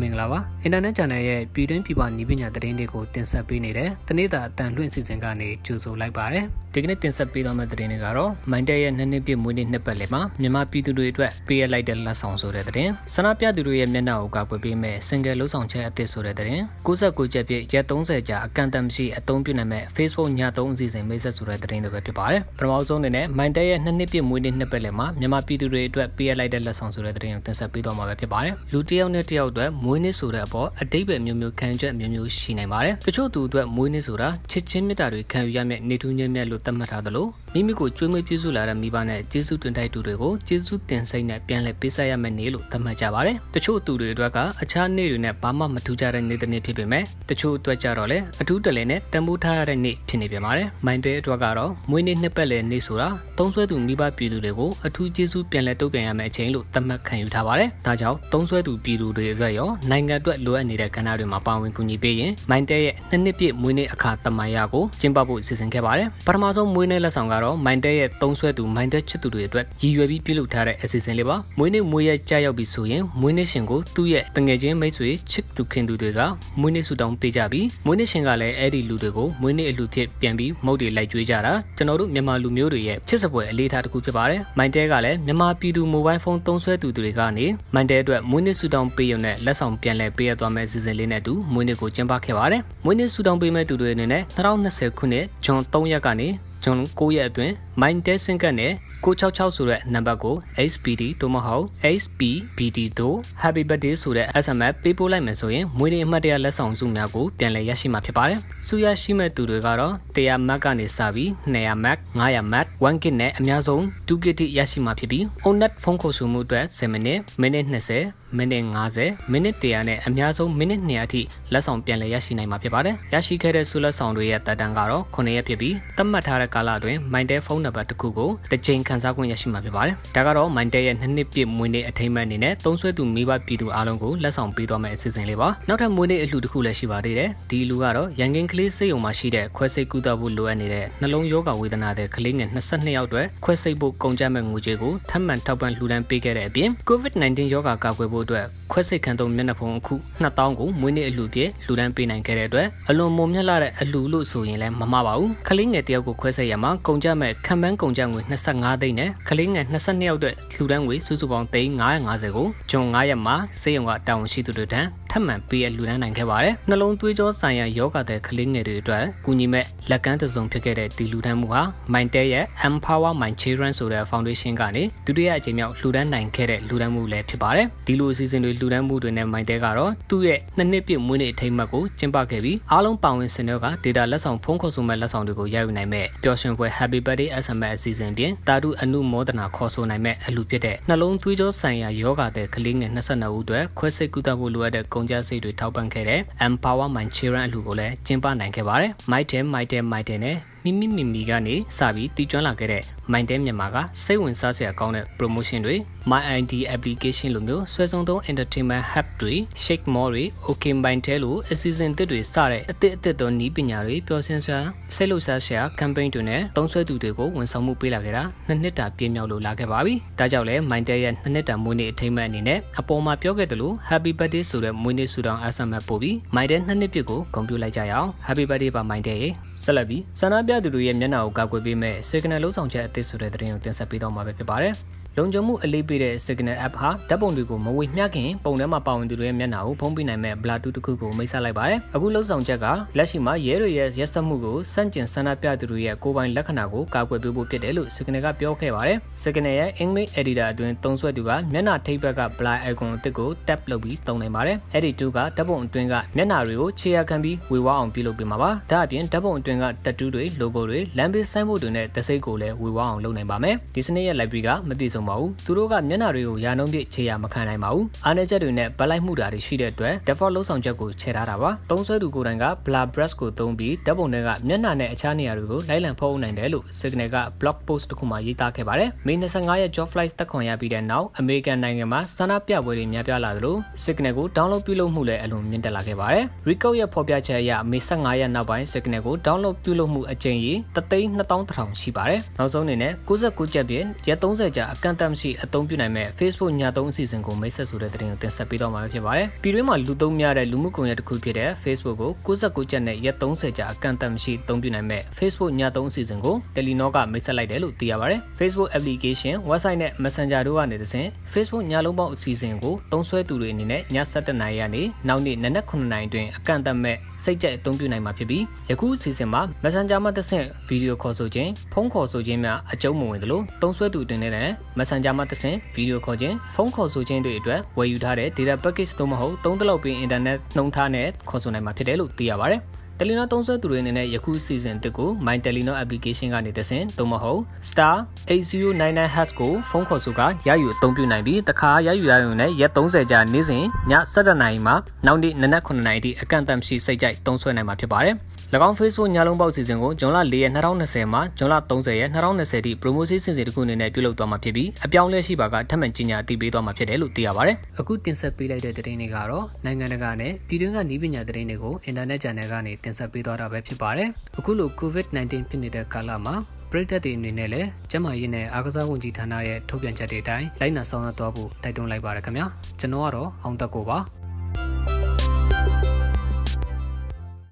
မင်္ဂလာပါအင်တာနက် channel ရဲ့ပြည်တွင်းပြည်ပနည်းပညာသတင်းတွေကိုတင်ဆက်ပေးနေတဲ့တနေ့တာအတန်လွှင့်စီစဉ်ကနေကြိုဆိုလိုက်ပါတယ် ဒီကနေ့တင်ဆက်ပေးသွားမယ့်သတင်းတွေကတော့မိုင်းတက်ရဲ့နှစ်နှစ်ပြည့်မွေးနေ့နှစ်ပတ်လည်မှာမြန်မာပြည်သူတွေအတွက်ပေးရလိုက်တဲ့လက်ဆောင်ဆိုတဲ့သတင်းဆန္ဒပြသူတွေရဲ့မျက်နှာကိုကာကွယ်ပေးမဲ့ single လှုပ်ဆောင်ချက်အသစ်ဆိုတဲ့သတင်း69ချက်ပြည့်ရက်30ကြာအကန့်အသတ်မရှိအသုံးပြုနိုင်မဲ့ Facebook ည3အစီအစဉ်မိတ်ဆက်ဆိုတဲ့သတင်းတွေပဲဖြစ်ပါတယ်ပထမဆုံးအနေနဲ့မိုင်းတက်ရဲ့နှစ်နှစ်ပြည့်မွေးနေ့နှစ်ပတ်လည်မှာမြန်မာပြည်သူတွေအတွက်ပေးရလိုက်တဲ့လက်ဆောင်ဆိုတဲ့သတင်းကိုတင်ဆက်ပေးသွားမှာပဲဖြစ်ပါတယ်လူတစ်ယောက်နဲ့တစ်ယောက်အတွက်မွေးနေ့ဆိုတဲ့အပေါ်အတိတ်ပဲမျိုးမျိုးခံချက်မျိုးမျိုးရှိနိုင်ပါတယ်တချို့သူအတွက်မွေးနေ့ဆိုတာချစ်ချင်းမေတ္တာတွေခံယူရမယ့်နေထူးညံ့မြတ်လို့သတ်မှတ်ထားသလိုမိမိကိုကျွေးမွေးပြုစုလာတဲ့မိဘနဲ့ကျေးဇူးတင်တိုက်သူတွေကိုကျေးဇူးတင်စိတ်နဲ့ပြန်လည်ပေးဆက်ရမယ့်နေ့လို့သတ်မှတ်ကြပါတယ်။တချို့သူတွေအတွက်ကအခြားနေ့တွေနဲ့ဘာမှမထူးခြားတဲ့နေ့တစ်နေ့ဖြစ်ပေမဲ့တချို့အတွက်ကြတော့လေအထူးတလဲနဲ့တန်ဖိုးထားရတဲ့နေ့ဖြစ်နေပြန်ပါတယ်။မိုင်းတဲအတွက်ကတော့မွေးနေ့နှစ်ပတ်လည်နေ့ဆိုတာသုံးဆွဲသူမိဘပြည်သူတွေကိုအထူးကျေးဇူးပြန်လည်တုတ်ပြန်ရမယ့်အချိန်လို့သတ်မှတ်ခံယူထားပါတယ်။ဒါကြောင့်သုံးဆွဲသူပြည်သူတွေအတွက်ရောနိုင်ငံအတွက်လိုအပ်နေတဲ့ကဏ္ဍတွေမှာပါဝင်ကူညီပေးရင်မိုင်းတဲရဲ့နှစ်နှစ်ပြည့်မွေးနေ့အခါတမန်ရကိုကျင်းပဖို့စီစဉ်ခဲ့ပါတယ်။ပထမဆုံးမွေးနေ့လက်ဆောင်ကတော့မိုင်းတဲရဲ့သုံးဆွဲသူမိုင်းတက်ချစ်သူတွေအတွက်ရည်ရွယ်ပြီးပြုလုပ်ထားတဲ့အစီအစဉ်လေးပါမွေးနေ့မွေးရက်ကြာရောက်ပြီဆိုရင်မွေးနေ့ရှင်ကိုသူ့ရဲ့တငယ်ချင်းမိတ်ဆွေချစ်သူခင်သူတွေကမွေးနေ့ဆုတောင်းပေးကြပြီးမွေးနေ့ရှင်ကလည်းအဲ့ဒီလူတွေကိုမွေးနေ့အလူဖြစ်ပြန်ပြီးမုတ်တွေလိုက်ကြွေးကြတာကျွန်တော်တို့မြန်မာလူမျိုးတွေရဲ့ချစ်စပွဲအလေးထားတစ်ခုဖြစ်ပါတယ်မိုင်းတဲကလည်းမြန်မာပြည်သူမိုဘိုင်းဖုန်းသုံးဆွဲသူတွေကနေမိုင်းတဲအတွက်မွေးနေ့ဆုတောင်းပေးရုံနဲ့လက်ဆောင်ပြန်လည်ပေးရသွားမယ့်အစီအစဉ်လေးနဲ့တူမွေးနေ့ကိုကျင်းပခဲ့ပါတယ်မွေးနေ့ဆုတောင်းပေးမဲ့သူတွေအနေနဲ့2020ခုနှစ်ဇွန်3ရက်ကနေ ဇွန်9ရက်အတွင်းမိုင်းတဲစင်ကတ်နဲ့966ဆိုတဲ့နံပါတ်ကို HPD တို့မဟုတ် HPBD တို့ Happy Birthday ဆိုတဲ့ SMS ပေးပို့လိုက်မယ်ဆိုရင်မွေးနေ့အမှတ်တရလက်ဆောင်စုများကိုပြန်လည်ရရှိမှာဖြစ်ပါတယ်။စုရရှိမဲ့သူတွေကတော့100 Mac ကနေစပြီး200 Mac 500 Mac 1GB နဲ့အများဆုံး 2GB ရရှိမှာဖြစ်ပြီး Onet ဖုန်းခေါ်ဆိုမှုအတွက်10မိနစ်မိနစ်20မိနစ်50မိနစ်100နဲ့အများဆုံးမိနစ်200အထိလက်ဆောင်ပြန်လည်ရရှိနိုင်မှာဖြစ်ပါတယ်။ရရှိခဲ့တဲ့ဆုလက်ဆောင်တွေရဲ့တက်တန်းကတော့9ရက်ဖြစ်ပြီးသတ်မှတ်ထားတဲ့ကာလအတွင်း Mindel ဖုန်းနံပါတ်တစ်ခုကိုတစ်ချိန်ခန်းစားခွင့်ရရှိမှာဖြစ်ပါတယ်။ဒါကတော့ Mindel ရဲ့နှစ်နှစ်ပြည့်မွေးနေ့အထိမ်းအမှတ်အနေနဲ့သုံးဆွဲသူမိဘပြည်သူအားလုံးကိုလက်ဆောင်ပေးသွားမယ့်အစီအစဉ်လေးပါ။နောက်ထပ်မွေးနေ့အလှူတစ်ခုလည်းရှိပါသေးတယ်။ဒီလူကတော့ရန်ကင်းကလေးစိတ်ုံမှာရှိတဲ့ခွဲစိတ်ကုသဖို့လိုအပ်နေတဲ့နှလုံးရောဂါဝေဒနာတဲ့ကလေးငယ်22ယောက်အတွက်ခွဲစိတ်ဖို့ကုန်ကျမဲ့ငွေကြေးကိုထပ်မံထောက်ပံ့လှူဒန်းပေးခဲ့တဲ့အပြင် COVID-19 ရောဂါကာကွယ်ဖို့အတွက်ခွဲစိတ်ခန်းသုံးမျက်နှာဖုံးအခု2000ကိုမွေးနေ့အလှူပြည့်လှူဒန်းပေးနိုင်ခဲ့တဲ့အတွက်အလွန်မုံမြတ်လာတဲ့အလှူလို့ဆိုရင်လည်းမမှားပါဘူး။ကလေးငယ်တယောက်ကိုခွဲစိတ်ရမှာကုန်ကျမဲ့ခံပန်းကုန်ကျငွေ25သိန်းနဲ့ကလေးငယ်22ယောက်အတွက်လှူဒန်းငွေစုစုပေါင်း350ကိုဂျွန်9ရက်မှာစေယုံကတာဝန်ရှိသူတွေထံထပ်မံပေးရလူဒန်းနိုင်ခဲ့ပါတယ်။နှလုံးသွေးကြောဆိုင်ရာယောဂတဲ့ကလေးငယ်တွေအတွက်ကူညီမဲ့လက်ကမ်းတစုံဖြစ်ခဲ့တဲ့ဒီလူဒန်းမှုဟာ Mindtel ရဲ့ Empower My Children ဆိုတဲ့ foundation ကနေဒုတိယအကြိမ်မြောက်လူဒန်းနိုင်ခဲ့တဲ့လူဒန်းမှုလည်းဖြစ်ပါတယ်။ဒီလိုအစီအစဉ်တွေလူဒန်းမှုတွေနဲ့ Mindtel ကတော့သူ့ရဲ့နှစ်နှစ်ပြည့်မွေးနေ့အထိမ်းအမှတ်ကိုကျင်းပခဲ့ပြီးအားလုံးပါဝင်စင်တွေက data လက်ဆောင်ဖုန်းခေါ်ဆိုမဲ့လက်ဆောင်တွေကိုရယူနိုင်မဲ့ပျော်ရွှင်ပွဲ Happy Birthday SMS အစီအစဉ်ပြင်တာတုအနုမောဒနာခေါ်ဆိုနိုင်မဲ့အလူဖြစ်တဲ့နှလုံးသွေးကြောဆိုင်ရာယောဂတဲ့ကလေးငယ်22ဦးအတွက်ခွဲစိတ်ကုသဖို့လိုအပ်တဲ့ကုန်ကျစရိတ်တွေထောက်ပံ့ခဲ့တဲ့ Empower My Children အလှူကိုလည်းကျင်းပနိုင်ခဲ့ပါတယ်။ Mighty Mighty Mighty နဲ့ မိမိမိမိကနေစပြီးတည်ကျွမ်းလာခဲ့တဲ့ Mindel မြန်မာကစိတ်ဝင်စားစရာကောင်းတဲ့ promotion တွေ My ID application လိုမျိုးဆွဲဆောင်သုံး entertainment hub တွေ Shake Mall တွေ OK Mindel လိုအစီအစဉ်သစ်တွေစတဲ့အသစ်အသစ်သောနီးပညာတွေပျော်စင်စွာစိတ်လှုပ်ရှားစရာ campaign တွေနဲ့သုံးဆွဲသူတွေကိုဝန်ဆောင်မှုပေးလာခဲ့တာနှစ်နှစ်တာပြည့်မြောက်လို့လာခဲ့ပါပြီ။ဒါကြောင့်လဲ Mindel ရဲ့နှစ်နှစ်တာမွေးနေ့အထိမ်းအမှတ်အနေနဲ့အပေါ်မှာပြောခဲ့သလို Happy Birthday ဆိုတဲ့မွေးနေ့ဆုတောင်း SMS ပို့ပြီး Mindel နှစ်နှစ်ပြည့်ကိုဂုဏ်ပြုလိုက်ကြရအောင် Happy Birthday ပါ Mindel ရေဆက်လက်ပြီးဆန္ဒပြသူတွေရဲ့မျက်နှာကိုကာကွယ်ပေးမဲ့ Signal လုံးဆောင်ချက်အသစ်ဆိုတဲ့သတင်းကိုတင်ဆက်ပေးတော့မှာပဲဖြစ်ပါတယ်။ လုံခြုံမှုအလေးပေးတဲ့ Signal app ဟာဓာတ်ပုံတွေကိုမဝေမျှခင်ပုံထဲမှာပါဝင်သူတွေရဲ့မျက်နှာကိုဖုံးပြနိုင်မဲ့ Bluetooth တစ်ခုကိုမိတ်ဆက်လိုက်ပါတယ်။အခုလှုပ်ဆောင်ချက်ကလက်ရှိမှာရဲတွေရဲ့ရက်စက်မှုကိုစန့်ကျင်ဆန္ဒပြသူတွေရဲ့ကိုယ်ပိုင်လက္ခဏာကိုကာကွယ်ပေးဖို့ဖြစ်တယ်လို့ Signal ကပြောခဲ့ပါတယ်။ Signal ရဲ့ English Editor အတွင်းသုံးစွဲသူကမျက်နှာထိပ်ဘက်က Blind icon အသစ်ကို tap လုပ်ပြီးသုံးနိုင်ပါတယ်။အဲဒီတူကဓာတ်ပုံအတွင်းကမျက်နှာတွေကိုခြေရာခံပြီးဝေဝါအောင်ပြုလုပ်ပေးမှာပါ။ဒါအပြင်ဓာတ်ပုံအတွင်းက tattoo တွေ logo တွေလမ်းဘေးဆိုင်းဘုတ်တွေနဲ့သစိတ်ကိုလည်းဝေဝါအောင်လုပ်နိုင်ပါမယ်။ဒီစနစ်ရဲ့ library ကမပြည့်စုံပါဘူး။သူတို့ကမျက်နှာတွေကိုရာနှုန်းပြည့်ခြေရမခံနိုင်ပါဘူး။အားနည်းချက်တွေနဲ့ဗလိုက်မှုတာတွေရှိတဲ့အတွက် default လုံးဆောင်ချက်ကိုချဲထားတာပါ။သုံးဆွဲသူကိုယ်တိုင်က blur brush ကိုသုံးပြီးဓာတ်ပုံတွေကမျက်နှာနဲ့အခြားနေရာတွေကိုလိုက်လံဖုံးနိုင်တယ်လို့ Signal က blog post တစ်ခုမှာရေးသားခဲ့ပါတယ်။မေ25ရက် job flight တက်ခွန်ရပြီးတဲ့နောက်အမေရိကန်နိုင်ငံမှာဆန္ဒပြပွဲတွေများပြားလာသလို Signal ကို download ပြုလုပ်မှုလည်းအလွန်မြင့်တက်လာခဲ့ပါတယ်။ Recode ရဲ့ဖော်ပြချက်အရမေ15ရက်နောက်ပိုင်း Signal ကို download ပြုလုပ်မှုအကြိမ်ရေ3,200,000ရှိပါတယ်။နောက်ဆုံးအနေနဲ့69ကျပ်ပြည့်ရက်30ကြာအကန့်န့်အသတ်မရှိအသုံးပြုနိုင်မဲ့ Facebook ညသုံးအစီအစဉ်ကိုမိတ်ဆက်ဆိုတဲ့သတင်းကိုတင်ဆက်ပေးတော့မှာဖြစ်ပါတယ်။ပြည်တွင်းမှာလူသုံးများတဲ့လူမှုကွန်ရက်တစ်ခုဖြစ်တဲ့ Facebook ကို69ကျပ်နဲ့ရက်30ကြာအကန့်အသတ်မရှိအသုံးပြုနိုင်မဲ့ Facebook ညသုံးအစီအစဉ်ကို Telenor ကမိတ်ဆက်လိုက်တယ်လို့သိရပါတယ်။ Facebook application, website နဲ့ Messenger တို့ကနေတဆင့် Facebook ညလုံးပေါက်အစီအစဉ်ကိုသုံးစွဲသူတွေအနေနဲ့ည7:00နာရီကနေနောက်နေ့နနက်9:00နာရီတွင်အကန့်အသတ်မဲ့စိတ်ကြိုက်အသုံးပြုနိုင်မှာဖြစ်ပြီးယခုအစီအစဉ်မှာ Messenger မှာတဆင့်ဗီဒီယိုခေါ်ဆိုခြင်းဖုန်းခေါ်ဆိုခြင်းများအကျုံးမဝင်သလိုသုံးစွဲသူတင်နေတဲ့ Messenger မှာတဆင့်ဗီဒီယိုခေါ်ခြင်းဖုန်းခေါ်ဆိုခြင်းတွေအတွက်ဝယ်ယူထားတဲ့ data package သို့မဟုတ်သုံးတလောက်ပင် internet နှုံထားနဲ့ခေါ်ဆိုနိုင်မှာဖြစ်တယ်လို့သိရပါတယ်။ Telenor သုံးစွဲသူတွေအနေနဲ့ယခု season 1ကို My Telenor application ကနေတဆင့်သို့မဟုတ် star 8099# ကိုဖုန်းခေါ်ဆိုကရယူအသုံးပြုနိုင်ပြီးတခါရယူရရုံနဲ့ရက်30ကြာနေ့စဉ်ည7:00နာရီမှနောက်နေ့နနက်9:00နာရီထိအကန့်အသတ်ရှိစိတ်ကြိုက်သုံးစွဲနိုင်မှာဖြစ်ပါတယ်။၎င်း Facebook ညလုံးပေါက်စီစဉ်ကိုဇွန်လ4ရက်2020မှဇွန်လ30ရက်2020ထိ promotion စီစဉ်တစ်ခုအနေနဲ့ပြုလုပ်သွားမှာဖြစ်ပြီးအပြောင်းလဲရှိပါကထပ်မံကြီးညာအသိပေးသွားမှာဖြစ်တယ်လို့သိရပါတယ်။အခုတင်ဆက်ပေးလိုက်တဲ့သတင်းတွေကတော့နိုင်ငံတကာနဲ့ပြည်တွင်းကနည်းပညာသတင်းတွေကို internet channel ကနေတင်ဆက်ပေးသွားတာပဲဖြစ်ပါတယ်။အခုလို COVID-19 ဖြစ်နေတဲ့ကာလမှာပြည်သက်တွေအနေနဲ့လည်းကျန်းမာရေးနဲ့အားကစားဝန်ကြီးဌာနရဲ့ထုတ်ပြန်ချက်တွေအတိုင်းလိုက်နာဆောင်ရွက်သွားဖို့တိုက်တွန်းလိုက်ပါရခင်ဗျာကျွန်တော်ကတော့အောင်သက်ကိုပါ